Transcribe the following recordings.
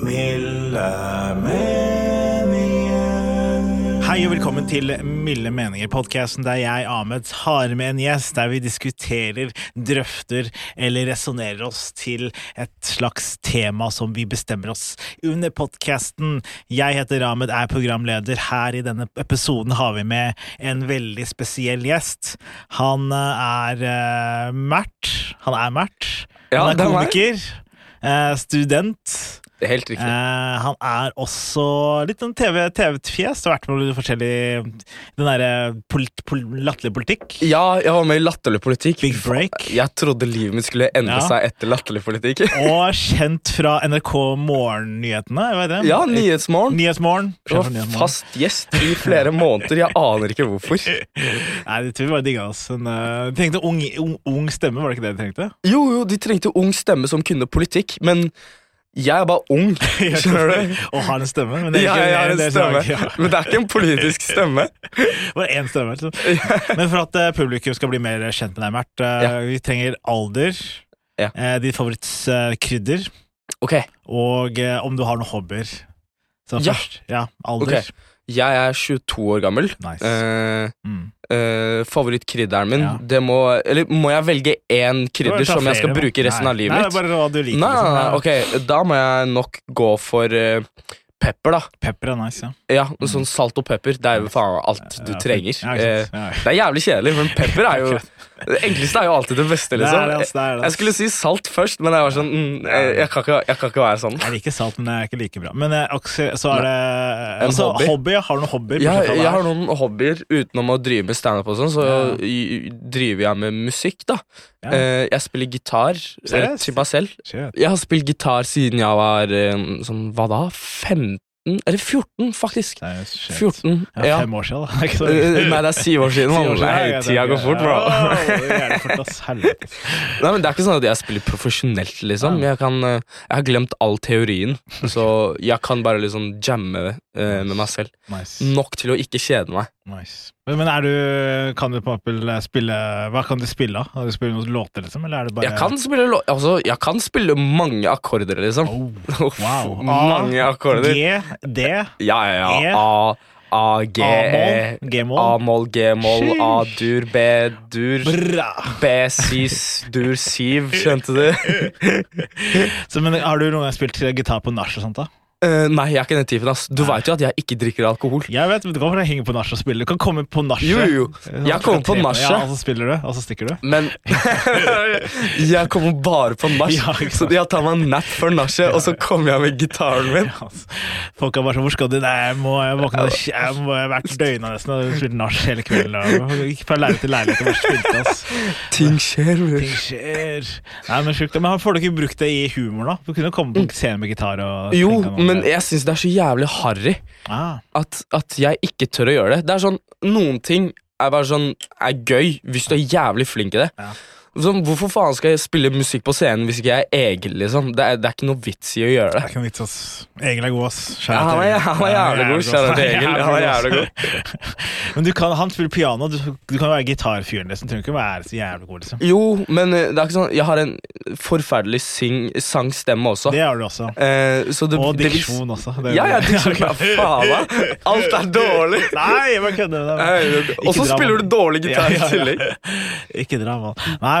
Milde meninger. Hei og velkommen til Milde meninger, podkasten der jeg, Ahmed, har med en gjest der vi diskuterer, drøfter eller resonnerer oss til et slags tema som vi bestemmer oss under podkasten. Jeg heter Ahmed, er programleder. Her i denne episoden har vi med en veldig spesiell gjest. Han eh, er uh, Mert. Han er Mert. Ja, Han er er komiker. Uh, student. Det er helt riktig. Eh, han er også litt TV TV-fjes. Har vært med i forskjellig Den derre polit, pol, latterlig politikk. Ja, jeg var med i Latterlig politikk. Big break. Jeg trodde livet mitt skulle endre Ja. seg etter Latterlig politikk. Og kjent fra NRK Morgennyhetene. Ja, Nyhetsmorgen. Nyhetsmorgen. Nyhetsmorgen. fast gjest i flere måneder. Jeg aner ikke hvorfor. Nei, de tror vi bare digga oss. En, eh, de trengte ung, ung, ung stemme, var det ikke det de trengte? Jo, jo, de trengte ung stemme som kunne politikk, men jeg er bare ung. Skjønner du? Og har en stemme. Men det er Ja, ikke- jeg har en det er stemme, Slag, ja. men det er ikke en politisk stemme. Bare én stemme. Liksom. Men for at eh, publikum skal bli mer kjent med deg, Mert, eh, Ja. vi trenger alder, Ja. eh, ditt favorittkrydder, okay. og om du har noen hobbyer. Så først, ja, alder. Ok. Jeg er 22 år gammel. Nice. Eh, Mm. eh, Favorittkrydderen min, Ja. det må Eller må jeg velge én krydder som jeg skal bruke resten Nei. av livet Nei, mitt? er bare hva du liker. Nei, nei, liksom. nei, ok, da må jeg nok gå for eh, pepper, da. Pepper er nice, ja. Ja, Sånn salt og pepper. Det er jo faen alt du trenger. Eh, det er jævlig kjedelig, men pepper er jo Det enkleste er jo alltid det beste, liksom. det, det er det, Jeg skulle si salt først, men jeg var sånn mm, jeg, kan ikke, jeg kan ikke være sånn. Jeg liker salt, men det er ikke like bra. Men eh, så er det En altså, hobby. hobby. Har du noen hobbyer? Det jeg har noen hobbyer utenom å drive med standup og sånn, så Ja. driver jeg med musikk, da. Ja. Eh, jeg spiller gitar til meg selv. Shit. Jeg har spilt gitar siden jeg var eh, sånn, hva da? 15? Eller 14, faktisk. Nei, shit. 14. Ja, Ja. Fem år siden, da. Ikke så Eh, Nei, det er syv år siden. År siden, Nei, tida går fort, bro. Fort, Nei, men Det er ikke sånn at jeg spiller profesjonelt, liksom. Jeg, kan, eh, jeg har glemt all teorien, så jeg kan bare liksom jamme uh, med meg selv. Nice. Nok til å ikke kjede meg. nice. Men, er du Kan du på eksempel spille Hva kan du spille? Har du spille noen låter, liksom? Eller er det bare Jeg kan spille, altså, jeg kan spille mange akkorder, liksom. oh, Wow. mange akkorder. G, D, Ja, ja, E. ja. A, A, G, E. A-moll, G-moll. A, moll, G, moll, A, dur, B-dur! B-sis, dur, siv. Skjønte du? Så, men Har du noen gang spilt gitar på nach og sånt? da? Eh, nei, jeg er ikke den typen. ass Du veit jo at jeg ikke drikker alkohol. Jeg vet, men Du kan henge på nach og spille. Du kan komme på nachet. Jo, jo. Jeg kommer på nachet. Ja, og så spiller du, og så stikker du. Men jeg kommer bare på nach, Ja, så jeg tar meg en napp før nachet, og så kommer jeg med gitaren min. Ja, altså. Folk er bare sånn 'Hvor skal du?' Nei, jeg må jeg våkne Jeg må jeg hvert døgn nesten og spille nach hele kvelden. Og gikk fra leilighet til leilighet bare spilte, ass. Ting skjer, bror. Ting skjer. Nei, men sjukt. Men får du ikke brukt det i humor, da? Du kunne jo komme på scenen med gitar og Jo, noe. Men jeg syns det er så jævlig harry ah, at, at jeg ikke tør å gjøre det. Det er sånn, Noen ting er bare sånn er gøy hvis du er jævlig flink i det. Ja. Sånn, hvorfor faen skal jeg spille musikk på scenen hvis ikke jeg er Egil? liksom? Det er, det er ikke noe vits i å gjøre Det det. er ikke noe vits, ass. Egil er god, ass. Ja, han er- han er jævlig god. Kjære til Egil. Han er jævlig god. Men du kan, han spiller piano. Du, du kan være gitarfyren. Liksom. Du trenger ikke være så jævlig god. liksom. Jo, men eh, det er ikke sånn Jeg har en forferdelig sing, sangstemme også. Det har du også. Eh, så det, Og det vil- diksjon også. Det- Ja, ja, diksjon. Ja, faen da. Alt er dårlig. Nei, jeg bare kødder. Og så spiller du dårlig gitar i tillegg. Ikke dra, mann.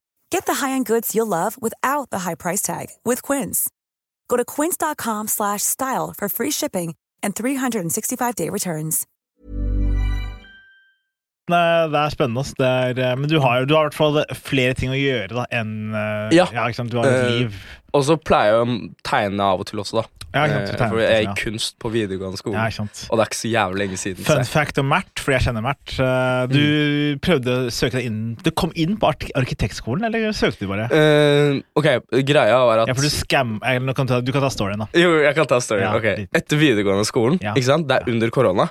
Get the high-end goods you'll love without the high price tag with Quince. Go to quince.com slash style for free shipping and 365-day returns. Det er spennende. Det er, eh, men du har du har i hvert fall flere ting å gjøre da, enn ja. Ja. ikke sant? Du har et Eh, liv. Og så pleier jeg å tegne av og til også, da. Ja, sant? Eh, for jeg er i kunst på videregående skole. Ja. Og det er ikke så jævlig lenge siden. Fun fact om Mert, fordi jeg kjenner Mert. Du Du prøvde å søke deg inn Du kom inn på arkitektskolen, eller søkte du bare? Uh, ok, greia var at Ja, for du scam... eh, nå kan ta, du kan ta storyen, da. Jo, jeg kan ta storyen. Ja, ok. Etter videregående skolen, ikke sant? det er under korona,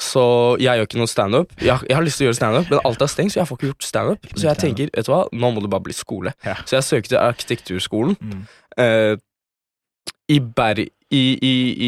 så jeg gjør ikke noe standup. Jeg, jeg har lyst til å gjøre standup, men alt er stengt, så jeg får ikke gjort standup. Så jeg tenker, vet du hva, nå må det bare bli skole. Så jeg søkte arkitekturskolen Mm. eh, i, Ber i, i,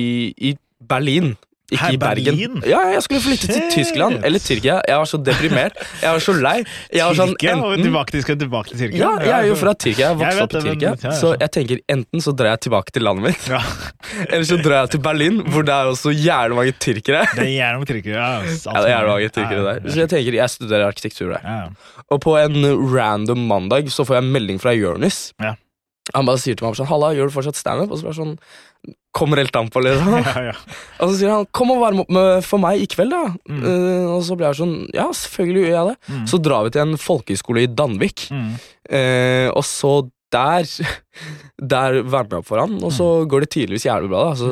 i, i Berlin. Ikke Her, i Bergen. Berlin? Ja, jeg skulle flytte til Tyskland eller Tyrkia. Jeg var så deprimert. Jeg var så lei. Jeg var sånn, Tyrkia? enten, Tilbake til, tilbake til Tyrkia? ja, jeg er jo fra Tyrkia. Jeg vokste opp i men- Tyrkia. ja, ja, Så sånn. jeg tenker enten så drar jeg tilbake til landet mitt, Ja, eller så drar jeg til Berlin, hvor det er også jævlig mange tyrkere. det er gjerne mange tyrkere. Ja, Ja, det er mange tyrkere der. Så jeg tenker jeg studerer arkitektur der. Og på en random mandag så får jeg en melding fra Jonis. Ja. Han bare sier til meg sånn Halla, gjør du fortsatt standup? Og så bare sånn Kommer helt an på, liksom. Ja, ja. Og så sier han 'kom og varm opp med, for meg i kveld', da. Mm. Uh, og så blir jeg sånn Ja, selvfølgelig gjør jeg det. Mm. Så drar vi til en folkehøyskole i Danvik, Mm. uh, og så der Der varmer jeg opp for han, og så Mm. går det tydeligvis jævlig bra. da Så,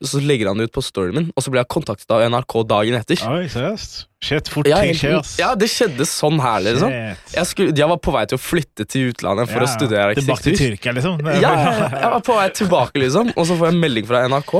så legger han det ut på storyen min, og så blir jeg kontaktet av NRK dagen etter. Oi, seriøst? Shit, fort Ja, ting skjer, ass. ja, det skjedde sånn her, liksom. Shit. Jeg, skulle, jeg var på vei til å flytte til utlandet for Ja, å studere Tilbake til arkitektur. Tyrkia, liksom? Ja, ja, ja, jeg var på vei tilbake, liksom, og så får jeg en melding fra NRK.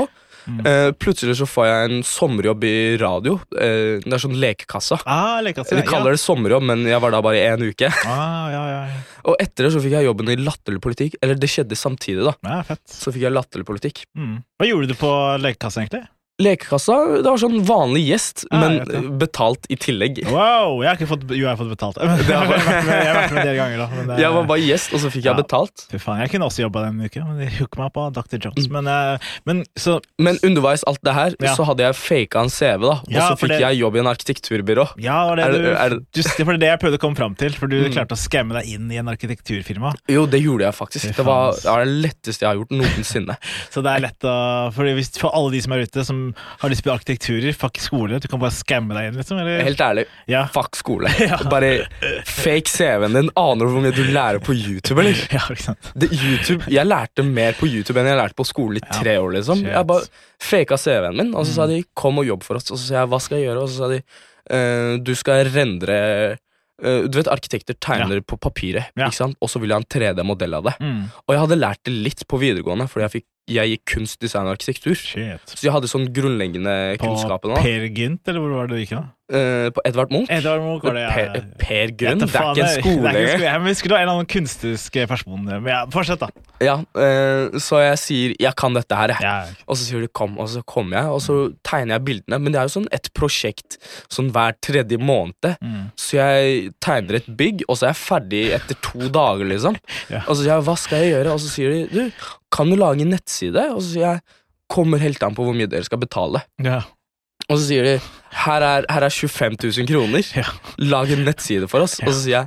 Mm. Eh, plutselig så får jeg en sommerjobb i radio. Uh, det er sånn lekekassa. Ah, lekekassa De kaller det sommerjobb, men jeg var da bare i en uke. Ah, ja, ja, ja. Og etter det så fikk jeg jobben i latterlig politikk. Eller det skjedde samtidig, da. ja fett. Så fikk jeg latterlig politikk. Mm. Hva gjorde du på lekekassa, egentlig? Lekekassa, det var sånn vanlig gjest, ah, men betalt i tillegg. Wow, jeg har ikke fått, jo, jeg har fått betalt. jeg, har med, jeg har vært med en del ganger, da. Men det, Jeg var bare gjest, og så fikk jeg betalt. Fy faen, jeg kunne også jobba den uka, men de hooka meg på Dr. Jones. Men, eh, men så Men underveis alt det her, Ja. så hadde jeg faka en CV, da. Og Ja, så fikk det- jeg jobb i en arkitekturbyrå. Ja, var det, Er du, er det var det jeg prøvde å komme fram til, for du Mm. klarte å skamme deg inn i en arkitekturfirma. Jo, det gjorde jeg faktisk. Det var, det var det letteste jeg har gjort noensinne. Så det er lett å For, hvis, for alle de som er ute, som har lyst på arkitekturer, fuck skole, du kan bare skamme deg inn, liksom? Eller? Helt ærlig, Ja. fuck skole. Bare fake CV-en din. Aner du hvor mye du lærer på YouTube, eller? ja, ikke sant. Det, YouTube, jeg lærte mer på YouTube enn jeg lærte på skole i tre år. liksom shit. Jeg bare faka CV-en min, og så sa Mm. de 'kom og jobb for oss'. Og så sa jeg 'hva skal jeg gjøre?' Og så sa de uh, 'du skal rendre eh, Du vet, arkitekter tegner på papiret, Ja. og så vil jeg ha en 3D-modell av det. Mm. Og jeg hadde lært det litt på videregående, fordi jeg, fikk, jeg gikk kunst, design og arkitektur. Shit. Så jeg hadde sånn grunnleggende På Per Gynt, eller hvor var det du gikk? da? Eh, på Edvard Munch. Edvard Munch var det, ja. Per, per Grønn, Det er ikke en skole. Men er Jeg husker du var en eller annen kunstiske person. Men ja, fortsett, da. Ja, eh, så jeg sier 'jeg kan dette her', jeg. Ja. Og så sier de 'kom', og så kommer jeg, og så tegner jeg bildene. Men det er jo sånn et prosjekt sånn hver tredje måned. Mm. Så jeg tegner et bygg, og så er jeg ferdig etter to dager, liksom. Ja. Og så sier jeg 'hva skal jeg gjøre?' Og så sier de 'du, kan du lage en nettside?' Og så sier jeg 'kommer helt an på hvor mye dere skal betale'. Ja. Og så sier de 'her er, her er 25 000 kroner, Ja. lag en nettside for oss'. Ja. Og så sier jeg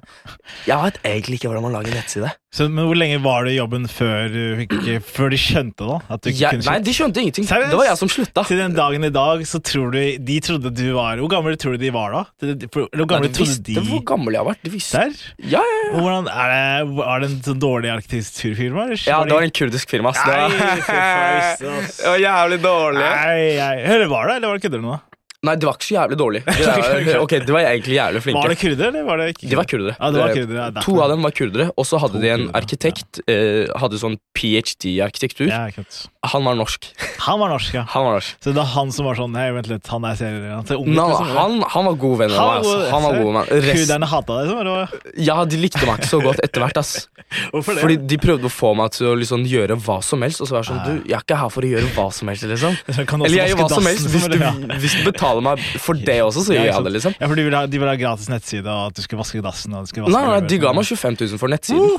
'jeg vet egentlig ikke hvordan man lager nettside'. Så, men hvor lenge var du i jobben før, du før de skjønte da? Jeg, nei, de skjønte ingenting. Seriøst? Det var jeg som slutta. Til den dagen i dag så tror du De trodde du var Hvor gamle tror du de var da? Hvor gamle Nei, de visste de hvor gammel jeg har vært. De visste. Der? Ja, ja, ja. Hvordan, er, det, er det en sånn dårlig arkitekturfirma? ja, det var en kurdisk firma. ass. Det var, det var jævlig dårlig. Nei, nei. Eller var det, eller var det kødder du nå? Nei, det var ikke så jævlig dårlig. Det var, ok, det var egentlig jævlig flinke. Var det kurdere, eller var det ikke De var kurdere. Ja, det var Eh, kurdere. Ja. To av dem var kurdere, og så hadde To de en kurdere, arkitekt. Eh, hadde sånn ph.d. i arkitektur. Ja. Han var norsk. Han var norsk, ja. Han var norsk. Så det er han som var sånn Nei, vent litt, han er serier. Liksom, han, han var god venn av meg. var Altså. Han var god venn. Rest, Kurderne hata deg, liksom? var ja, de likte meg ikke så godt etter hvert. ass Hvorfor det? Fordi de prøvde å få meg til å liksom gjøre hva som helst. Og så var jeg sånn, du, jeg er ikke her for å gjøre hva som helst. liksom Eller jeg gjør hva som helst. Hvis du, hvis du betaler meg for det også, så gjør jeg det. liksom Ja, for de ville ha, de ville ha gratis nettside, og at du skulle vaske dassen. Og du skulle vaske Nei, nei, de ga meg 25 000 for nettsiden.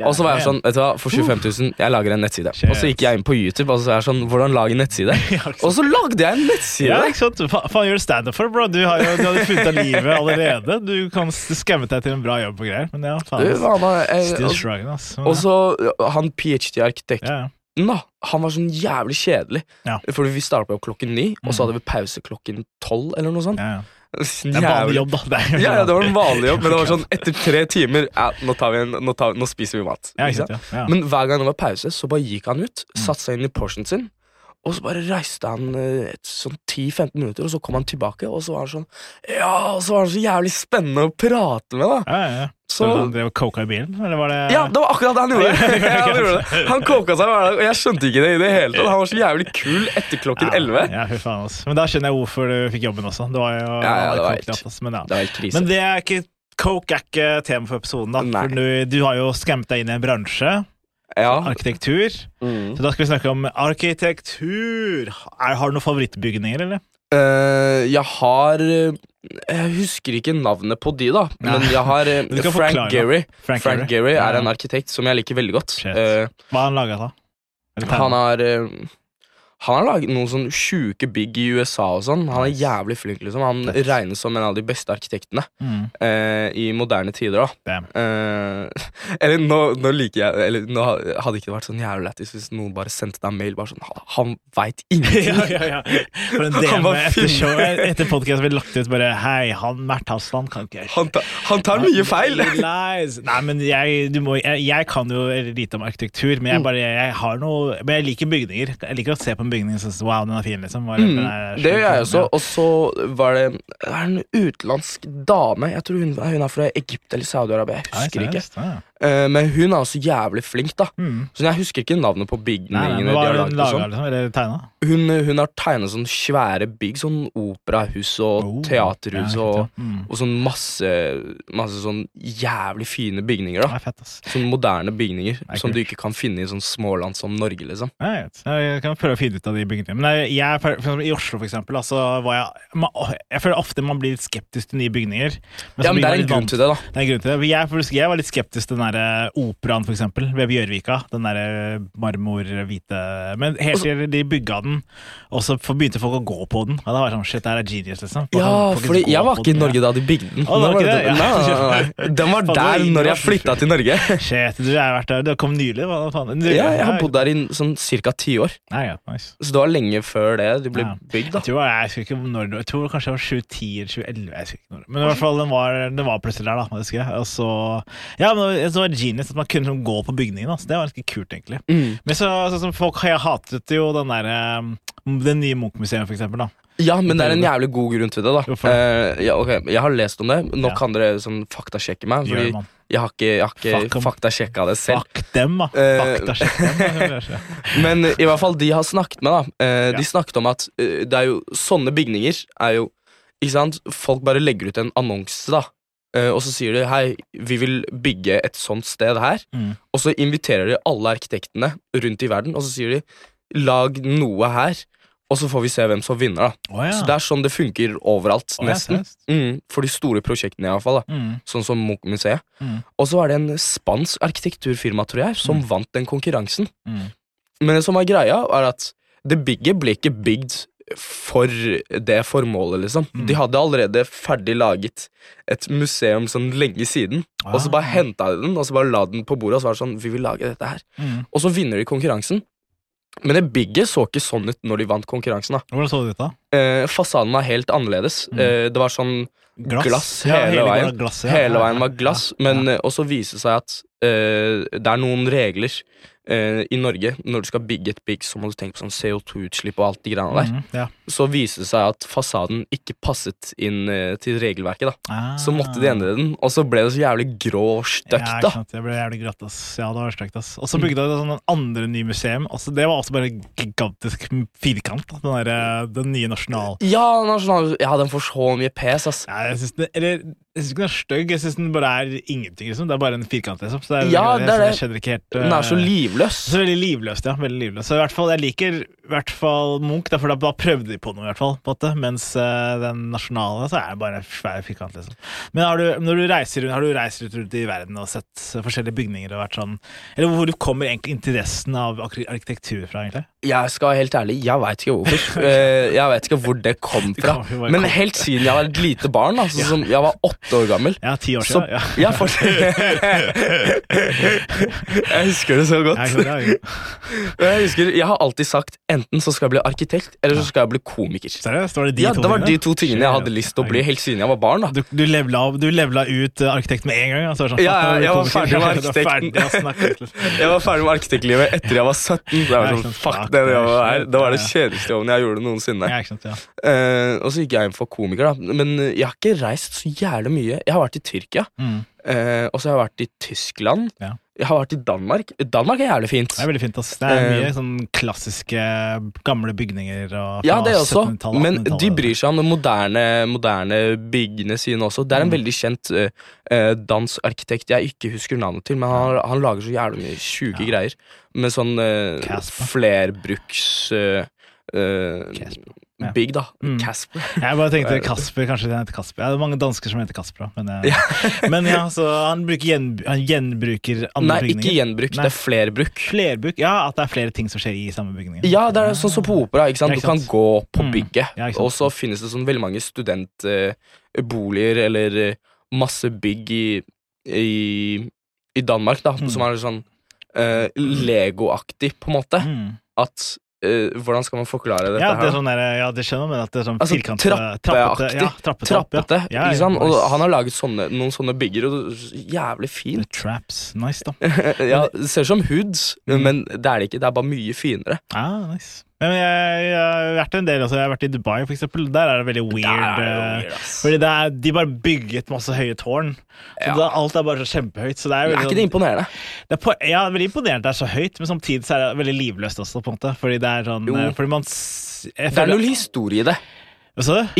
Og så var jeg sånn, vet du hva, for 25 000, jeg lager en nettside. Og så gikk jeg inn på YouTube og så var jeg sånn, hvordan lage en nettside? Og så lagde jeg en nettside! Ja, ikke sant? Faen gjør du standup for, bro? Du har jo du hadde funnet av livet allerede. Du kan skamme deg til en bra jobb og greier. Men ja, faen. Du, da, jeg- Still struggling, ass. Men, Og så han ph.d.-arkitekten, ja, ja. Da, han var sånn jævlig kjedelig. Ja. Fordi vi startet opp klokken ni, og så Mm. hadde vi pause klokken tolv eller noe sånt. Ja, ja. Det er vanlig jobb, da. Det Ja, ja, det var en vanlig jobb, men det var sånn etter tre timer ja, nå, tar vi en, nå, tar, nå spiser vi mat. Men hver gang det var pause, så bare gikk han ut, Mm. satte seg inn i portionen sin, og så bare reiste han eh, et sånn 10-15 minutter, og så kom han tilbake, og så var han sånn Ja, og så var han så jævlig spennende å prate med, da. Ja, ja, ja. Så Så han drev og coka i bilen, eller var det ja, det var akkurat det han gjorde! Ja, han, gjorde det. han koka seg og jeg skjønte ikke det i det hele tatt. Han var så jævlig kul etter klokken Ja, 11. Ja, fy faen, altså. Men da skjønner jeg hvorfor du fikk jobben også. Det var jo Ja, ja, det var helt- natt, altså, men, ja. Det var helt krise. men det er ikke Coke er ikke tema for episoden, da. Nei. For du, du har jo skremt deg inn i en bransje, ja. arkitektur. Mm. Så da skal vi snakke om arkitektur. Er, har du noen favorittbygninger, eller? Uh, jeg har eh, Jeg husker ikke navnet på de, da. Nei. Men jeg har eh, Frank forklare. Gehry. Frank, Frank Gehry. Gehry er en arkitekt som jeg liker veldig godt. Eh, Hva har han laga, da? Han har eh, Han har laget noen sånn sjuke bygg i USA og sånn. Han er jævlig flink, liksom. Han Fett. regnes som en av de beste arkitektene Mm. eh, i moderne tider, da. Eh, eller nå, nå liker jeg Eller nå hadde ikke det vært sånn jævlig lættis hvis noen bare sendte deg en mail bare sånn Han, veit ingenting! ja, ja, ja. For en DM etter, show, etter podcast ble lagt ut bare Hei, han Mert Hasland kan ikke Han, ta, han tar mye feil! Nei, men jeg, du må, jeg, jeg kan jo lite om arkitektur, men jeg, bare, jeg har noe Men jeg liker bygninger. Jeg liker å se på en bygning og wow, den er fin, liksom. Mm, er det gjør jeg også. Og så var det er en utenlandsk dame. Jeg tror hun, hun er fra Egypt eller Saudi-Arabia. Jeg Nei, husker ikke. seriøst? Ja. Eh, men hun er også jævlig flink, da. Mm. Så jeg husker ikke navnet på Nei, nei, bygningene Hva har hun laga, sånn. liksom? Eller tegna? Hun, hun har tegnet sånn svære bygg, sånn operahus og Oh, teaterhus ja, og. Mm. og sånn masse, masse sånn jævlig fine bygninger, da. fett, ass. Sånn moderne bygninger er som du ikke kan finne i sånn småland som Norge, liksom. Vet. jeg kan prøve å finne ut av de bygningene. Men jeg, for, for I Oslo, for eksempel, altså, var jeg, man, jeg føler ofte man blir litt skeptisk til nye bygninger. Men Ja, men det er en grunn til det, da. Det er en grunn til det. Jeg, jeg var litt skeptisk til den der eh, operaen, for eksempel, ved Bjørvika. Den derre marmor-hvite Men helt til de bygga den, og så begynte folk å gå på den. Og det var sånn, shit, det her er genius, liksom. Ja, for fordi jeg var ikke i Norge da de bygde den. Å, var det-? Ja. Nei, nei, nei, nei. Den var der når jeg flytta til Norge. Shit, du har vært der. Du kom nylig, hva faen? Du, Ja, jeg har bodd der i sånn ca. ti år. Nei, ja, nice. Så det var lenge før det de ble Ja. bygd. da Jeg tror, jeg, jeg, ikke når, jeg tror kanskje det var 2010 eller 2011. Jeg husker ikke når. Men i hvert fall, den var, den var plutselig der, da. Husker jeg. Og så, ja, men det var genius at man kunne sånn gå på bygningen. Altså. Så det var ganske kult, egentlig. Mm. Men så, så, så folk jeg hatet jo den der, Det nye Munch-museet, for eksempel. Da. Ja, men det er en jævlig god grunn til det. da? Eh, ja, okay. Jeg har lest om det. Nå Ja. kan dere sånn faktasjekke meg. Fordi jeg har ikke, jeg har ikke faktasjekka det selv. Fuck dem, da. Uh. Men i hvert fall de har snakket med, da. Ja. De snakket om at det er jo sånne bygninger er jo Ikke sant? Folk bare legger ut en annonse, da. Eh, og så sier de hei, vi vil bygge et sånt sted her. Mm. Og så inviterer de alle arkitektene rundt i verden, og så sier de lag noe her. Og så får vi se hvem som vinner. da oh, ja. Så Det er sånn det funker overalt, oh, nesten. Mm, for de store prosjektene, i hvert fall. Mm. Sånn som Munch-museet. Mm. Og så er det en spansk arkitekturfirma, tror jeg, som Mm. vant den konkurransen. Mm. Men det som er greia, er at det bygget ble ikke bygd for det formålet, liksom. Mm. De hadde allerede ferdig laget et museum sånn lenge siden, og så bare Ah. henta de den, og så bare la den på bordet, og så var det sånn Vi vil lage dette her. Mm. Og så vinner de konkurransen. Men det bygget så ikke sånn ut når de vant konkurransen. da Hvordan så det ut, da? eh, Fasaden var helt annerledes. Mm. Eh, det var sånn Glass, Glass Ja, hele veien. var glass, ja. Hele veien var glass, men ja. eh, også viser det seg at eh, det er noen regler eh, i Norge. Når du skal bygge et bygg, så må du tenke på sånn CO2-utslipp og alt de greiene der. Mm, ja. Så viser det seg at fasaden ikke passet inn eh, til regelverket. da Ah. Så måtte de endre den, og så ble det så jævlig grå og støkt, stygt. da Ja, Det ble jævlig grått, ass. Ja, det var stygt, ass. Og så bygde de sånn en andre ny museum. Også, det var også bare gigantisk firkant. Da. Den, der, den nye nasjonal... Ja, nasjonal, ja, den får så mye pes, ass. Ja, jeg synes det, eller, jeg synes ikke den er stygg, jeg syns den bare er ingenting. Liksom. Det er bare en firkant. Liksom. Så det er, Ja, det er jeg, jeg skjønner ikke helt Den er så eh, livløs. Så veldig livløs, ja. Veldig livløs. Så i hvert fall, jeg liker hvert fall Munch, for da, da prøvde de på noe, i hvert fall. Måte. Mens uh, den nasjonale, så er det bare svær firkant, liksom. Men har du, når du reiser rundt, har du reist rundt, i verden og sett forskjellige bygninger og vært sånn Eller hvor kommer egentlig interessen av arkitektur fra, egentlig? Jeg skal helt ærlig, jeg veit ikke hvorfor. Eh, jeg vet ikke hvor det kom fra. Men helt siden jeg var et lite barn, altså, som jeg var åtte år gammel Ja, ti år siden. ja. jeg, jeg husker det så godt. Jeg husker, jeg har alltid sagt enten så skal jeg bli arkitekt, eller så skal jeg bli komiker. Seriøst? Var det de Ja, to Det var de to tingene jeg hadde lyst til å bli helt siden jeg var barn. da Du, du, levela, du levela ut eh, arkitekt med en gang? Altså, sånn, Ja, du jeg var ferdig med arkitekten. ja. Jeg var ferdig med arkitektlivet etter jeg var 17. Det var sånn, fuck det, det, var, Det var det kjedeligste jobben jeg gjorde noensinne. Ja, ja. Eh, og så gikk jeg inn for komiker, da. Men jeg har ikke reist så jævlig mye. Jeg har vært i Tyrkia, Mm. eh, og så har jeg vært i Tyskland. Ja. Jeg har vært i Danmark. Danmark er jævlig fint. Det er veldig fint. ass. Det er Eh, mye sånn klassiske gamle bygninger. Og, Ja, det det også, men de bryr seg om de moderne, moderne byggene sine også. Det er en Mm. veldig kjent eh, eh, dansk arkitekt jeg ikke husker navnet til, men han, han lager så jævlig mye sjuke Ja. greier. Med sånn uh, flerbruks Uh, eh, Casper, ja. Bygg, da. Mm. Kasper. Jeg bare tenkte Kasper, kanskje den heter Kasper. Ja, det er mange dansker som heter Kasper òg, men, ja. men ja, så han, gjen, han gjenbruker andre Nei, bygninger. ikke gjenbruk, Nei. det er flerbruk. Flerbruk? Ja, at det er flere ting som skjer i samme bygning. Ja, det er sånn som på opera. ikke sant? Du kan gå på Mm. bygget, Ja, og så finnes det sånn veldig mange studentboliger eller eh, masse bygg i, i, i Danmark da, Mm. som er sånn uh, Lego-aktig, på en måte. Mm. At eh, Hvordan skal man forklare dette Ja, det er sånn der, ja, det skjønner man at det er sånn Altså, firkant- trappeaktig. trappete, ja, trappete, Trappete. Ja. Ikke sant? Og han har laget sånne, noen sånne bygger, og jævlig The fint. Traps. Nice, da. ja, Det ser ut som hoods, Mm. men det er det ikke. Det er bare mye finere. Ah, nice. Men jeg, jeg har vært en del, altså, jeg har vært i Dubai, for eksempel. Der er det veldig weird. Det eh, weird. Fordi det er, de bare bygget masse høye tårn. Så Ja. da, alt er bare så kjempehøyt. Så det er, Er ikke det sånn- imponerende? det er på, ja, veldig imponerende det er så høyt, men samtidig så er det veldig livløst også, på en måte. Fordi det er sånn eh, Fordi man jeg Det er føler- null historie i det.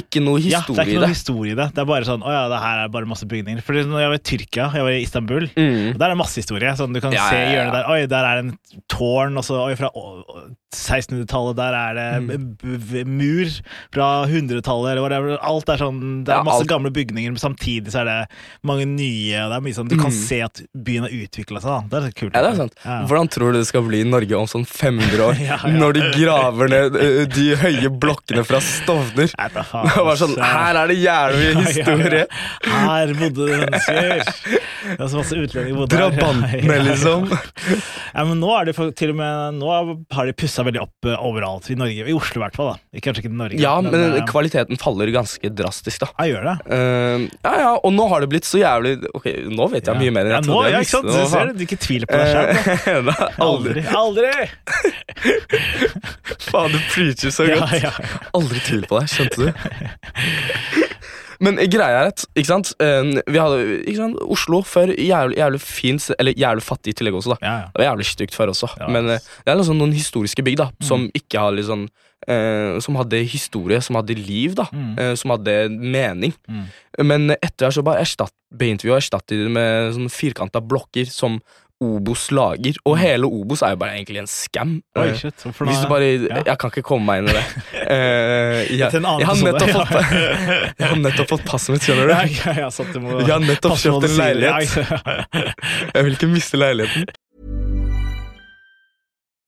Ikke noe Ja, det er historie ikke i noe det. historie i det. Det er bare sånn Å ja, det her er bare masse bygninger. Fordi når jeg var i Tyrkia, jeg var i Istanbul, Mm. der er det masse historie. Sånn, du kan Ja, se i ja. hjørnet der Oi, der er en tårn, og så oi, fra 1600-tallet, der er det Mm. mur fra 100-tallet, eller whatever. Alt er sånn Det er Ja, masse alt. gamle bygninger, men samtidig så er det mange nye, det er mye sånn Du kan Mm. se at byen har utvikla seg, da. Det er kult. Ja, det er sant. Ja. Hvordan tror du det skal bli i Norge om sånn 500 år? Ja. Når de graver ned eh, de høye blokkene fra Stovner? Det var sånn. Her er det jævlig mye historie! Her bodde det mennesker. Det er så masse utlendinger bodde her. Drabantene, liksom. Ja, men nå er det til og med Nå har de pussa veldig opp eh, overalt i Norge. I Oslo, i hvert fall. da Kanskje ikke i Norge. Ja, men eh, kvaliteten faller ganske drastisk, da. ja, gjør det. Uh, ja, ja, og nå har det blitt så jævlig Ok, nå vet jeg mye mer enn jeg ja, nå, trodde jeg ja, ikke sant? Du ser det, du ikke tviler på deg sjøl. Uh, aldri Aldri! Faen, du preacher så Ja, godt. ja. Aldri tvil på deg, skjønte du? Men greia er at ikke sant? eh, vi hadde ikke sant? Oslo før jævlig, jævlig fint, eller jævlig fattig i tillegg også. da Ja, ja. Det var jævlig stygt før også. Ja, Men eh, det er liksom noen historiske bygg da som ikke har liksom eh, Som hadde historie, som hadde liv, da Mm. eh, som hadde mening. Mm. Men etter det så bare erstatt, begynte vi å erstatte det med sånne firkanta blokker som Obos lager. Og hele Obos er jo bare egentlig en scam. Mm. Oi, Eh, shit. Hvis du bare Ja. Jeg kan ikke komme meg inn i det. Uh, jeg, jeg, har nettopp fått, jeg har nettopp fått passet mitt, skjønner du. Jeg, jeg, Jeg har nettopp kjøpt en leilighet. Jeg vil ikke miste leiligheten.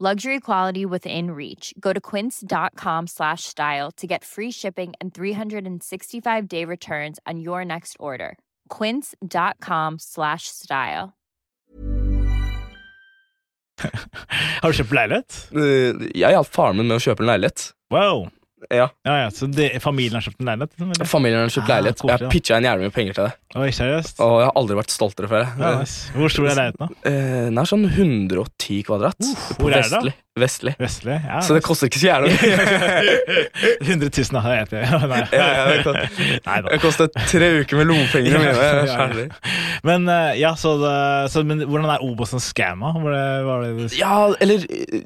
Luxury quality within reach. Go to quince.com slash style to get free shipping and 365 day returns on your next order. Quince.com slash style. Har du kjøpt leilighet? Eh, Jeg hjalp faren min med å kjøpe en leilighet. Wow. Ja, Ja, ja, Så det, familien har kjøpt en leilighet? liksom? Familien har kjøpt Ah, leilighet. Jeg da. pitcha en jævlig mye penger til det. Oi, seriøst? Og jeg har aldri vært stoltere før. Ja, nice. Hvor stor er leiligheten, da? Eh, Den er sånn 110 kvadrat. på hvor er det da? vestlig. Ja, Så det koster ikke så jævlig mye. 100 000, da. Det. Nei. Ja, ja, det Nei. Det koster tre uker med lommepengene mine. Ja. Men eh, ja, så, det, så men, hvordan er Obos en scamma? Var det, var det Ja, eller eh,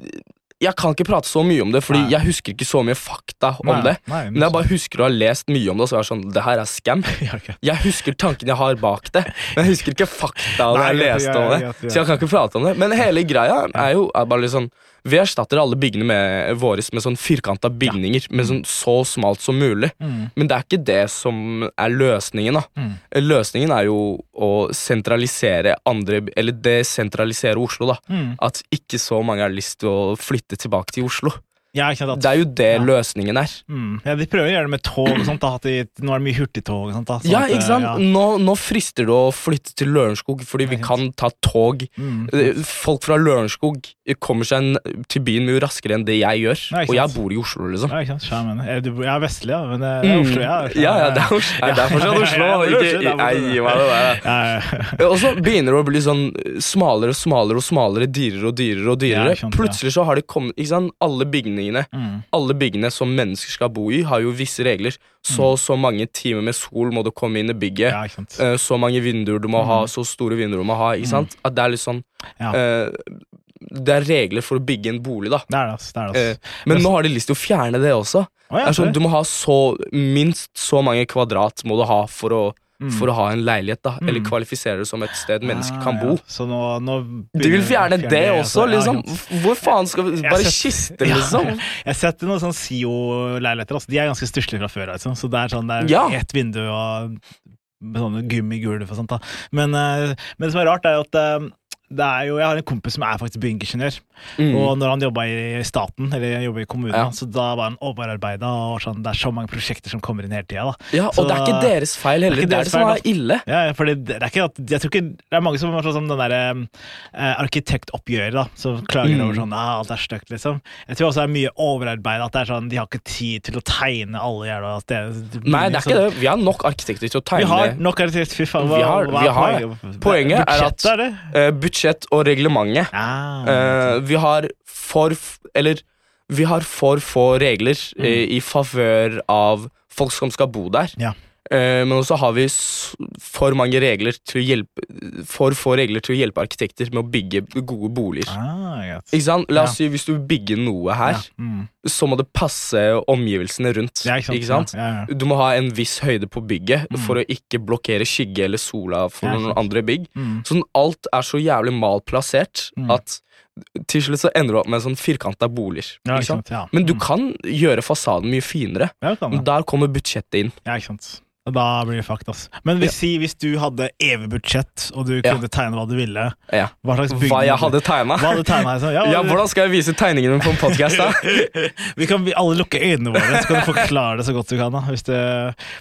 Jeg kan ikke prate så mye om det, Fordi Nei. jeg husker ikke så mye fakta om Nei, det. nei, Men jeg bare husker å ha lest mye om det, og så er det sånn Det her er scam. Jeg husker tanken jeg har bak det, men jeg husker ikke fakta når jeg leste om det. Så jeg kan ikke prate om det. Men hele greia er jo er bare litt sånn Vi erstatter alle byggene med våre med sånn firkanta bygninger, med sånn så smalt som mulig. Mm. Men det er ikke det som er løsningen. da Mm. Løsningen er jo å sentralisere andre Eller desentralisere Oslo. da Mm. At ikke så mange har lyst til å flytte tilbake til Oslo. Ja, at- Det er jo det Ja. løsningen er. Mm. Ja, De prøver å gjøre det med tog og sånt. Da, at de, nå er det mye hurtigtog og sånt. Da, sånn Ja, eh, ikke sant? ja. Nå, nå frister det å flytte til Lørenskog fordi vi kan ta tog. Mm. Eh, Folk fra Lørenskog kommer seg en- til byen mye raskere enn det jeg gjør. Og jeg bor i Oslo, liksom. Ja, ikke sant? Jeg mener. Er Jeg er vestlig, ja, men det er Oslo. Ja, Mm. ja, ja, det er, Oslo. Nei, det er fortsatt Oslo. Det Ikke, jeg, det gi meg det der. Ja. Og så begynner det å bli sånn smalere og smalere og smalere, dyrere og dyrere. og dyrere. Plutselig så har de kommet ikke sant? Alle bygningene Mm. Alle byggene som mennesker skal bo i, har jo visse regler. Så så mange timer med sol må du komme inn i bygget. ja. Eh, Så mange vinduer du må ha, så store vinduer du må ha. Ikke sant? At det er litt sånn Ja. uh, Det er regler for å bygge en bolig, da. Det det. Det det, Eh, men nå har de lyst til å fjerne det også. Oh, ja, sånn, du må ha så minst så mange kvadrat må du ha for å, Mm. for å ha en leilighet, da. Eller Mm. kvalifisere det som et sted mennesker kan bo. Ja. Så nå, nå du vil fjerne, fjerne det også, altså. Liksom. Hvor faen skal vi Bare kiste, Ja, liksom. Jeg har sett noen sånne SIO-leiligheter. Altså. De er ganske stusslige fra før. Altså. Så det er sånn, det er Ja. ett vindu og med sånne gummigulv og sånt. Da. Men, eh, men det som er rart, er jo at eh, det er jo, jeg har en kompis som er faktisk byggingeniør. Mm. Og når han jobba i staten, eller jobba i kommunen, Ja. så da var han overarbeida. Og sånn, det er så mange prosjekter som kommer inn hele tida. Ja, og Så- det er ikke deres feil heller. Det er Det er det som er ille. Ja, fordi det, er ikke at Jeg tror ikke Det er mange som har sånn den derre eh, arkitektoppgjøret, da, som klager Mm. over sånn ah, alt er stygt, liksom. Jeg tror også det er mye overarbeid, at det er sånn de har ikke tid til å tegne alle jævla steder. Nei, det er ikke det. Vi har nok arkitekter til å tegne. Vi har nok arkitekt, fy faen. Hva, Vi har- hva vi har poenget? Poenget er at- er uh, budsjett og reglementet. Ah, uh, vi har for Eller vi har for få regler mm. i favør av folk som skal bo der. Ja. Eh, men også har vi for mange regler til å hjelpe For få regler til å hjelpe arkitekter med å bygge gode boliger. ah. Ikke sant? La oss Ja. si hvis du bygger noe her, Ja, mm. så må det passe omgivelsene rundt. ja, ikke sant? Ja, ja. Du må ha en viss høyde på bygget Mm. for å ikke blokkere skygge eller sola for noen andre bygg. Mm. Sånn alt er så jævlig malplassert Mm. at til slutt så ender du opp med sånn firkanta boliger. Ja, ikke sant? Ja. Men du Mm. kan gjøre fasaden mye finere. Ja, kan der kommer budsjettet inn. Ja, ikke sant. Da blir det fucked, ass. Men hvis, si, hvis du hadde evig budsjett, og du Ja. kunne tegne hva du ville, Ja. hva slags bygning Hva jeg hadde tegna. Sånn? Ja, Ja, hvordan skal jeg vise tegningene på en podkast, da? Vi kan alle lukke øynene våre, så kan du forklare det så godt du kan. Da, det,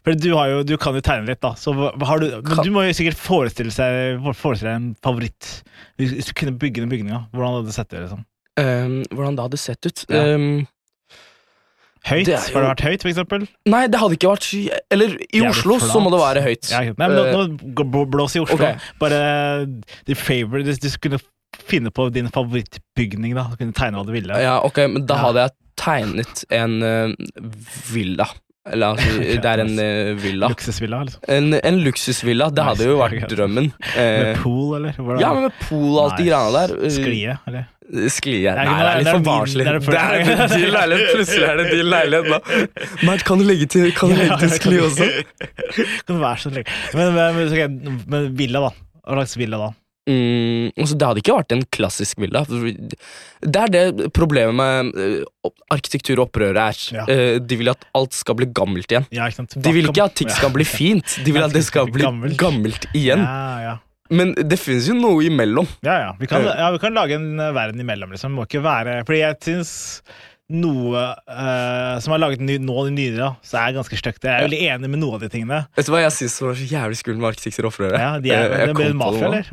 for du, har jo, du kan jo tegne litt, da. Så har du, men du må jo sikkert forestille, seg, forestille deg en favoritt. Hvis, du kunne bygge den bygninga, hvordan hadde det sett ut? Liksom? Um, hvordan det hadde sett ut? Ja. Høyt? Det jo- Har det vært høyt, eksempel? nei, det hadde ikke vært sky- Eller i Jævlig Oslo så må det være høyt. Ja. Nei, men Eh, nå, nå blås i Oslo. Okay. Bare the favorite du skulle finne på din favorittbygning, da, Du kunne tegne hva du ville. Ja, ok, men da Ja. hadde jeg tegnet en uh, villa. Eller altså, det er en uh, villa. Luksusvilla, liksom. En, en luksusvilla. Det Nice. hadde jo vært drømmen. Med Eh, pool, eller? Hvordan? ja, med pool og alt de Nice. greiene der. eh, Sklie, eller? Sklie Nei, det er litt for barnslig. det er en din leilighet. Plutselig er det din leilighet nå. Mert, kan du legge til, kan du legge til skli også? Kan være så lenge Men, men, okay, men villa, da. Hva slags villa da? Mm, altså, det hadde ikke vært en klassisk villa. Det er det problemet med arkitektur og opprøret er. Ja. Eh, de vil at alt skal bli gammelt igjen. Ja, ikke sant? De vil ikke at ting skal bli fint, de vil at det skal bli Gammelt. gammelt igjen. Ja, ja. Men det finnes jo noe imellom. Ja, ja. Vi kan, Ja. ja, vi kan lage en eh, verden imellom, liksom. Det må ikke være Fordi jeg syns noe uh, som er laget ny, nå nyere, så er ganske stygt. Jeg er veldig enig med noen av de tingene. Vet du hva jeg syns var så jævlig skummelt med arkitekter og opprørere? Ja, de er, Eh, jeg mafia, eller?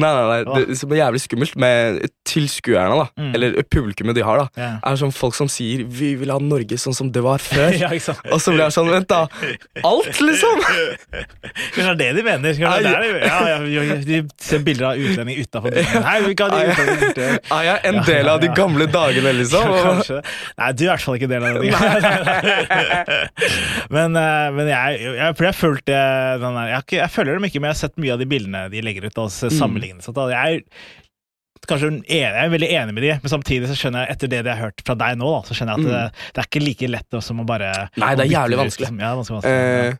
Nei, nei, nei. Det som er jævlig skummelt med tilskuerne, da, Mm. eller publikummet de har, da, Ja. er sånn folk som sier 'vi vil ha Norge sånn som det var før'. ja, ikke sant? Og så blir jeg sånn Vent, da. Alt, liksom! Kanskje det er det de mener? Kanskje det er det, de, ja, ja, de ser bilder av utlendinger utafor byen. Nei, vi kan de utlendinger. Er jeg en del av de gamle dagene, liksom? Kanskje. Nei, du er i hvert fall ikke del av det. men eh, men jeg, jeg, jeg, følte den der, jeg, jeg følger dem ikke, men jeg har sett mye av de bildene de legger ut. Altså, Mm. sammenlignet sånt, Jeg er kanskje en- jeg er veldig enig med de, men samtidig så skjønner jeg etter det jeg har hørt fra deg nå, da, så skjønner jeg at det, det er ikke like lett som å bare Mm. Nei, det er jævlig vanskelig. ut, liksom. Ja, vanskelig, vanskelig. Eh,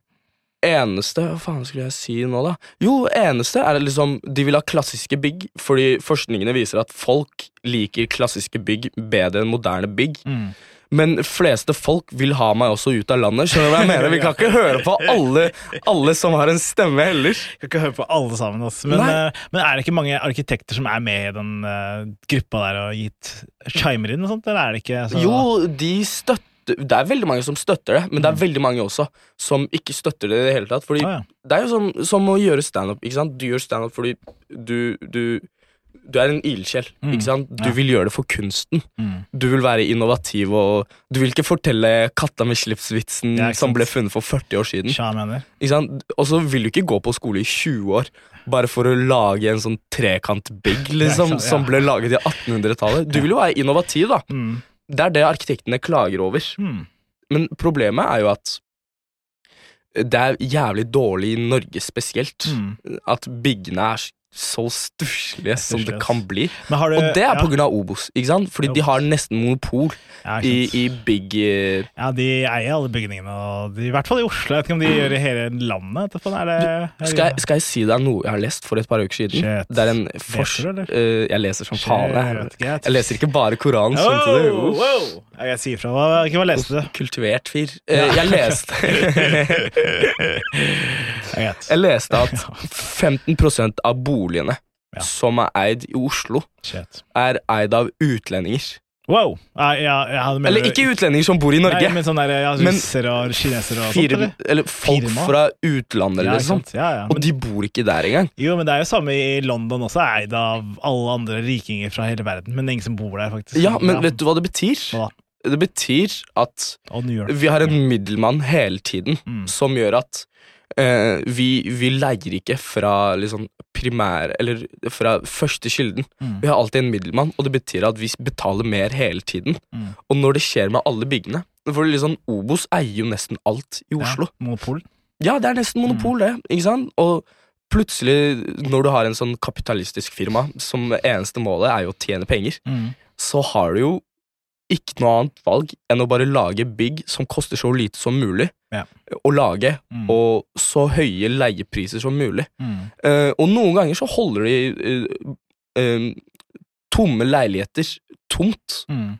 eneste Hva faen skulle jeg si nå, da? Jo, eneste er at liksom De vil ha klassiske bygg, fordi forskningene viser at folk liker klassiske bygg bedre enn moderne bygg. Mm. Men fleste folk vil ha meg også ut av landet. Skjønner du hva jeg mener? Vi kan ikke høre på alle, alle som har en stemme heller. Vi kan ikke høre på alle sammen. Altså. Men, eh, men er det ikke mange arkitekter som er med i den eh, gruppa der og gitt chimer inn og sånt, eller er det ikke så Jo, de støtter Det er veldig mange som støtter det, men det er Mm. veldig mange også som ikke støtter det i det hele tatt. Fordi ah, ja. det er jo som, som å gjøre standup. Du gjør standup fordi du, du du er en ildsjel. Mm, ikke sant? Du ja. vil gjøre det for kunsten. Mm. Du vil være innovativ, og du vil ikke fortelle katta med slipsvitsen som ble funnet for 40 år siden. Sja. Ikke sant? Og så vil du ikke gå på skole i 20 år bare for å lage en sånn trekantbygg liksom, som ble laget i 1800-tallet. Du vil jo være innovativ, da. Mm. Det er det arkitektene klager over. Mm. Men problemet er jo at det er jævlig dårlig i Norge spesielt. Mm. At byggene er så stusslige som det kan bli. Du, Og det er ja, av Obos, ikke sant? Fordi de har nesten monopol ja, i, i big uh... ja, de eier alle bygningene, og de, i hvert fall i Oslo. Jeg vet ikke om de gjør det i hele landet. Det, Er det, Skal jeg, skal jeg si deg noe jeg har lest for et par uker siden? Shit. Det er en fors... Leser du, eller? Eh, jeg leser som faen. Jeg, jeg leser ikke bare Koranen. du? Oh, wow. Ja, Jeg sier fra. Hva, hva leste du? Kultivert fyr. Uh, jeg leste Jeg leste at 15% av boligene Ja. som er eid i Oslo, Shit. er eid av utlendinger. Wow. Ja, ja, Eller ikke utlendinger som bor i Norge. Nei, men sånn der, ja, Men- russere og kinesere og sånt, eller? eller folk Firma? fra utlandet, Ja, sånt. liksom. Ja, ja. Og de bor ikke der engang. jo, men det er jo samme i London også, eid av alle andre rikinger fra hele verden. Men ingen som bor der, faktisk. Ja, men vet du hva det betyr? Hva? Det betyr at vi har en middelmann hele tiden Mm. som gjør at eh, vi, vi leier ikke fra liksom primær Eller fra første kilden. Mm. Vi har alltid en middelmann, og det betyr at vi betaler mer hele tiden. Mm. Og når det skjer med alle byggene For liksom, Obos eier jo nesten alt i Oslo. Ja, monopol. Ja, det er nesten monopol, det. Ikke sant? Og plutselig, når du har en sånn kapitalistisk firma som eneste målet er jo å tjene penger, Mm. så har du jo ikke noe annet valg enn å bare lage bygg som koster så lite som mulig Ja. å lage, Mm. og så høye leiepriser som mulig. Mm. Uh, og noen ganger så holder de uh, uh, tomme leiligheter tomt Mm.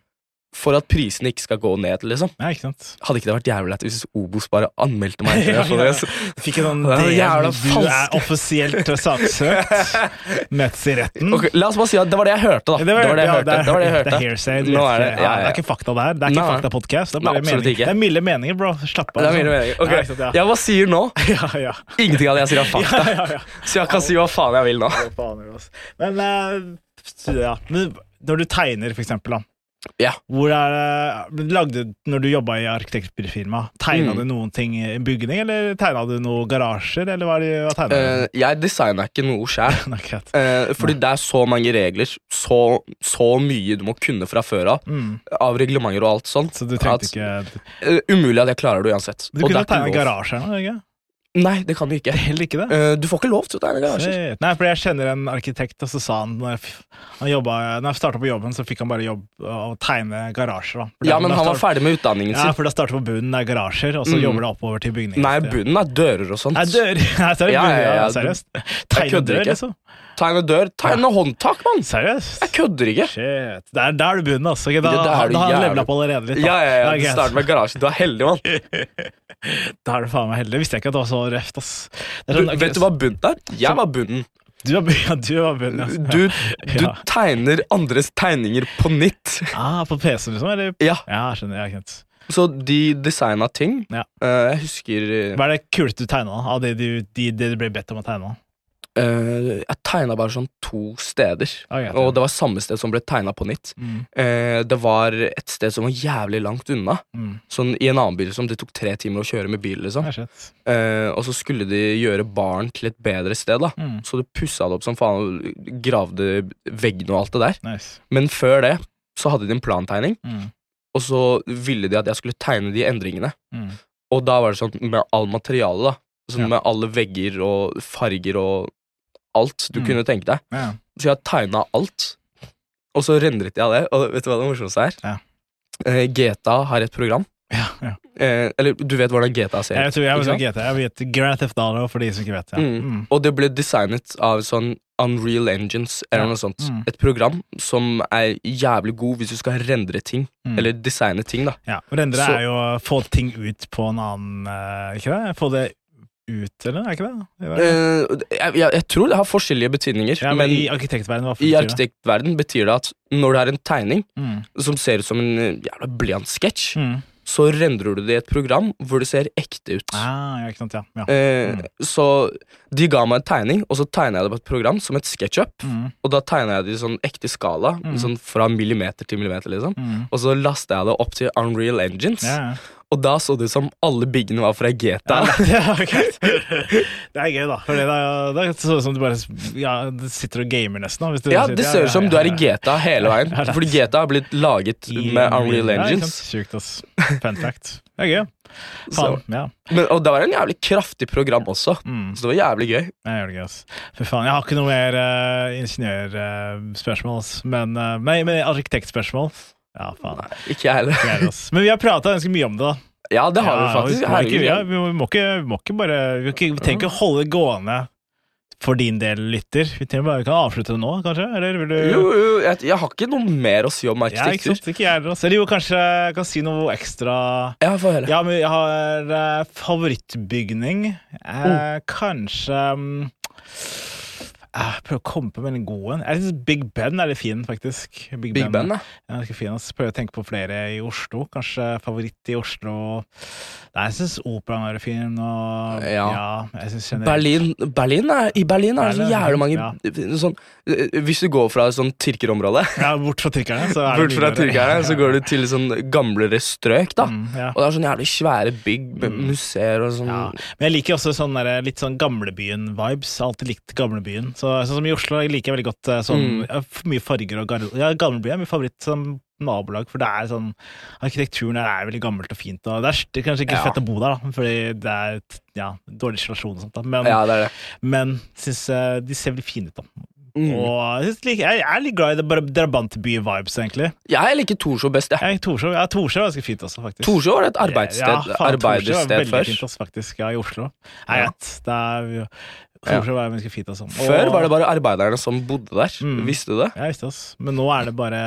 For at prisene ikke skal gå ned, liksom. Nei, ikke sant? Hadde ikke det vært jævlig lett hvis Obos bare anmeldte meg? Ja, ja, det? ja. Fikk en sånn Det DM, Du er offisielt saksøkt. Møtes i retten. Okay, la oss bare si at det var det jeg hørte, da. Det var det jeg hørte. Det var det jeg hørte. er hearsay. du er det- ja, det er ikke fakta der. Det er ikke Nei, nei. fakta-podkast. Det er bare Det er milde meninger, bro. Slapp av. Det er liksom. meninger. Ok, Ja, sant, ja. Hva sier nå? Ja, ja. Ingenting av det jeg sier er fakta. ja, ja. Så jeg kan si hva faen jeg vil nå. Det? Men, eh, ja. Men når du tegner, for eksempel, da. Ja. Hvor er det, lagde, når du jobba i arkitektfirma, tegna Mm. du noen ting i bygning, eller tegna du noen garasjer, eller hva, det- hva tegna Eh, jeg designer ikke noe sjæl. du? Nei. Uh, fordi det er så mange regler, så, så mye du må kunne fra før av. Mm. Av reglementer og alt sånt. Så du trengte at, ikke Uh, Umulig at jeg klarer det uansett. Du kunne tegna garasjer nå, ikke? Nei, det kan du ikke. Heller ikke det? Uh, du får ikke lov til å tegne garasjer. Nei, for jeg kjenner en arkitekt, og så sa han når jeg, han når jeg starta på jobben, så fikk han bare jobb å tegne garasjer. Da. Ja, men han var start- ferdig med utdanningen sin. Ja, for da starter på bunnen, det er garasjer, og så Mm. jobber det oppover til bygninger. Nei, bunnen er dører og sånt. Nei, dør! Nei, seriøst? Ja, ja, ja, seriøst. Jeg Tegne kødder dør, liksom? Tegne dør. Håndtak, mann! Seriøst? Jeg kødder ikke. Shit. Der, der er du bunnen, altså. Ok, Da, det da har han levela opp allerede litt. Da. Ja, ja, ja. Okay. Start med garasje. Du er heldig, mann. Da er du faen meg heldig. Visste jeg ikke at det var så røft, ass. Det Du, sånn, vet du hva bunnen er? Jeg var bunnen. Du var, ja, du begynt, ja. Du, du Ja. tegner andres tegninger på nytt. Ah, på PC, liksom? Eller? Ja, Ja, skjønner. Jeg kjent. Så de designa ting. Ja. Uh, jeg husker eh, Hva er det kuleste du tegna av det du, de, det du ble bedt om å tegne? Eh, Jeg tegna bare sånn to steder. Ah, Og det var samme sted som ble tegna på nytt. Mm, Uh, det var et sted som var jævlig langt unna. mm. Sånn I en annen bil Liksom. det tok tre timer å kjøre med bil. liksom Uh, Og så skulle de gjøre baren til et bedre sted. da Mm, Så de pussa det opp som faen og gravde veggene og alt det der. nice. Men før det så hadde de en plantegning, Mm, og så ville de at jeg skulle tegne de endringene. mm. Og da var det sånn med all materiale, da. Sånn Ja. med alle vegger og farger og alt du Mm. kunne tenke deg. Ja. Så jeg tegna alt, og så rendret jeg det. Og vet du hva det morsomste er? Ja. Eh, GTA har et program. Ja, ja. Eh, eller du vet hvordan GTA ser Jeg tror jeg vet sant? GT. Jeg vet Grand Theft Auto for de som ikke vet. Ja. Mm. Mm. Og det ble designet av sånn Unreal Engines eller noe sånt. Mm. Et program som er jævlig god hvis du skal rendre ting. Mm. Eller designe ting, da. Ja, Rendre Så- er jo å få ting ut på en annen eh, Ikke det? Få det ut, eller? Er ikke det? det? var- Eh, jeg, jeg, jeg tror det har forskjellige betydninger, ja, men, men i arkitektverdenen, betyr det? arkitektverden betyr det at når det er en tegning Mm. som ser ut som en eh, jævla blyantsketsj, Mm. så rendrer du det i et program hvor det ser ekte ut. Ah, ja, sant, ja. ja. Eh, Mm. Så de ga meg en tegning, og så tegna jeg det på et program som et SketchUp. Mm. Og da tegna jeg det i sånn ekte skala, Mm. sånn fra millimeter til millimeter. liksom Mm. Og så lasta jeg det opp til Unreal Engines, ja. Og da så det ut som alle byggene var fra GTA. Ja, ok. Det er gøy, da. For det, da, det ser det ut som du bare ja, sitter og gamer, nesten. Du Ja, det ser ut som du er i GTA hele veien. Ja, er- Fordi GTA har blitt laget med Unreal Ja, Engines. sant? Sjukt, ass. Fun fact. Det er gøy. Faen. Ja. men, og det var en jævlig kraftig program også, Mm. så det var jævlig gøy. Det er det gøy, ass. For faen, jeg har ikke noe mer uh, ingeniørspørsmål, uh, Men, uh, nei, men arkitektspørsmål Ja, faen. Ikke jeg heller. Er. Men vi har prata ganske mye om det, da. Ja, det har vi faktisk. Vi, må ikke, ja, vi, må, ikke, vi må ikke bare Vi, må ikke, vi trenger ikke holde det gående for din del, lytter. Vi trenger bare, kan avslutte det nå, kanskje? Eller vil du Jo, jo, jeg, jeg har ikke noe mer å si om Ja, ikke arkitektur. sant? Ikke jeg. Eller jo, kanskje jeg kan si noe ekstra Ja, for. Ja, men jeg har eh, favorittbygning. Eh, Oh. Kanskje mm, Jeg prøver å komme på en god en. Jeg synes Big Ben er litt fin, faktisk. Big Ben, ben Ja, ganske fin, Så Prøver å tenke på flere i Oslo. Kanskje favoritt i Oslo Nei, jeg syns operaen er fin. Og ja, Ja. jeg synes generelt- Berlin, Berlin er, I Berlin er det så jævlig mange ja. sånn, eh, Hvis du går fra et sånt tyrkerområde, Ja, bort fra tyrkerne, så er bort fra tyrkerne, så går du til sånn gamlere strøk, da. Mm. Og det er sånn jævlig svære bygg Mm. museer og sånn. Ja, men jeg liker også sånn der, litt sånn gamlebyen-vibes. Alltid likt gamlebyen. Så, sånn som i Oslo jeg liker jeg veldig godt eh, sånn Mm. mye farger og gar Ja, Gamleby er min favoritt som nabolag, for det er sånn Arkitekturen der er veldig gammelt og fint, og det er, det kanskje ikke Ja. fett å bo der, da, fordi det er ja, dårlig isolasjon og sånt, da. Men, Ja, det er det. men syns eh, de ser veldig fine ut, da. Mm. Og jeg, synes, jeg er litt glad i drabantby-vibes, egentlig. Jeg liker Torshov best, jeg. Jeg, Torshov, ja, Torshov er ganske fint også, faktisk. Torshov var et arbeidssted, Ja, faen, er arbeidersted veldig før. fint, også, faktisk. Ja, i Oslo. Jeg Ja. vet. Det er, Torshov er ganske fint, altså. Før var det bare arbeiderne som bodde der. Mm. Visste du det? Jeg visste ass. Men nå er det bare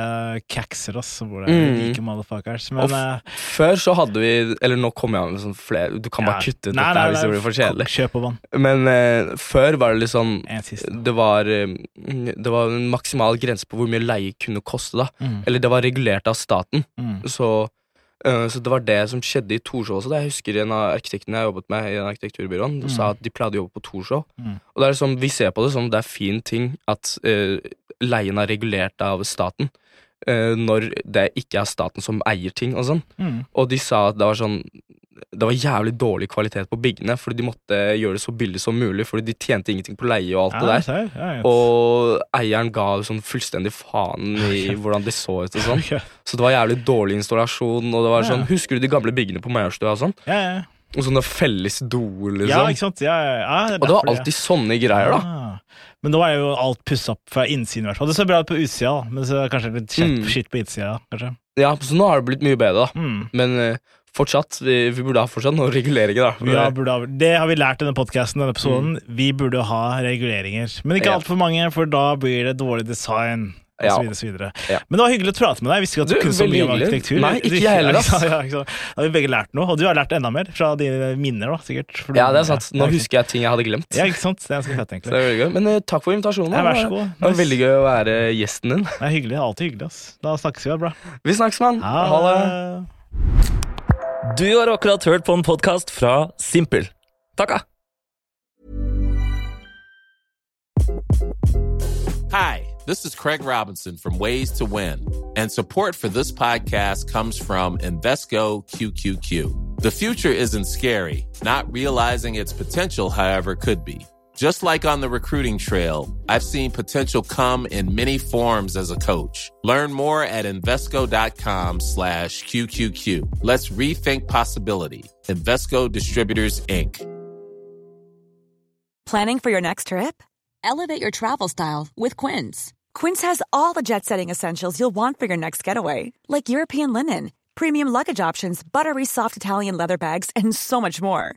kakser, ass. Som bor der. Mm. Like motherfuckers. Men eh, Før så hadde vi Eller nå kommer jeg med sånn flere Du kan bare ja. kutte ut Nei, dette nei, her hvis det blir for kjedelig. Kjøp og vann. Men eh, før var det liksom det var, eh, det var en maksimal grense på hvor mye leie kunne koste. da Mm. Eller det var regulert av staten. Mm. Så, så det var det som skjedde i Torshov også. Da. Jeg husker en av arkitektene jeg jobbet med i den arkitekturbyråen, Mm. sa at de pleide å jobbe på Torshov. Mm. Og det er liksom, Vi ser på det som det er fin ting at uh, leien er regulert av staten. Uh, når det ikke er staten som eier ting og sånn. Mm. Og de sa at det var sånn Det var jævlig dårlig kvalitet på byggene, fordi de måtte gjøre det så billig som mulig, fordi de tjente ingenting på leie og alt Ja, det der. ser, ja. Og eieren ga sånn fullstendig faen i hvordan det så ut og sånn. Så det var jævlig dårlig installasjon, og det var sånn Ja. Husker du de gamle byggene på Majorstua og sånn? ja, ja. Og sånne felles doer, ja, liksom. ikke sant? Ja, ja, ja, og det var alltid sånne greier, da. Ah. Men nå er jo alt pussa opp fra innsiden, i hvert fall. Det ser bra ut på utsida, da. men så kanskje litt skitt, Mm. på innsida, kanskje. Ja, Så nå har det blitt mye bedre, da. Mm. Men eh, fortsatt, vi, vi burde ha fortsatt noen reguleringer, da. Ja, ha, det har vi lært i denne podkasten, episoden. Vi burde ha reguleringer. Men ikke Mm. Ja. altfor mange, for da blir det dårlig design. og Ja. så videre, så videre. Ja. Men det var hyggelig å prate med deg. Jeg visste ikke at du, Du, kunne så mye om arkitektur. Nei, ikke jeg heller, ass. ja. Da har vi begge lært noe, og du har lært enda mer fra dine minner, da, sikkert. For Ja, det er sant. Nå husker jeg ting jeg hadde glemt. Ja, ikke sant. Det er ganske fett, Så det. Men uh, takk for invitasjonen. Ja, vær så god. Det var veldig gøy å være gjesten din. Det er hyggelig. Alltid hyggelig, ass. Da snakkes vi, da, bra. Vi snakkes, mann. Ha det. Du har akkurat hørt på en podkast fra Simpel. Takka! Ah. Hi, this is Craig Robinson from Ways to Win, and support for this podcast comes from Invesco QQQ. The future isn't scary, not realizing its potential, however, could be. Just like on the recruiting trail, I've seen potential come in many forms as a coach. Learn more at Invesco.com slash QQQ. Let's rethink possibility. Invesco Distributors, Inc. Planning for your next trip? Elevate your travel style with Quince. Quince has all the jet setting essentials you'll want for your next getaway, like European linen, premium luggage options, buttery soft Italian leather bags, and so much more.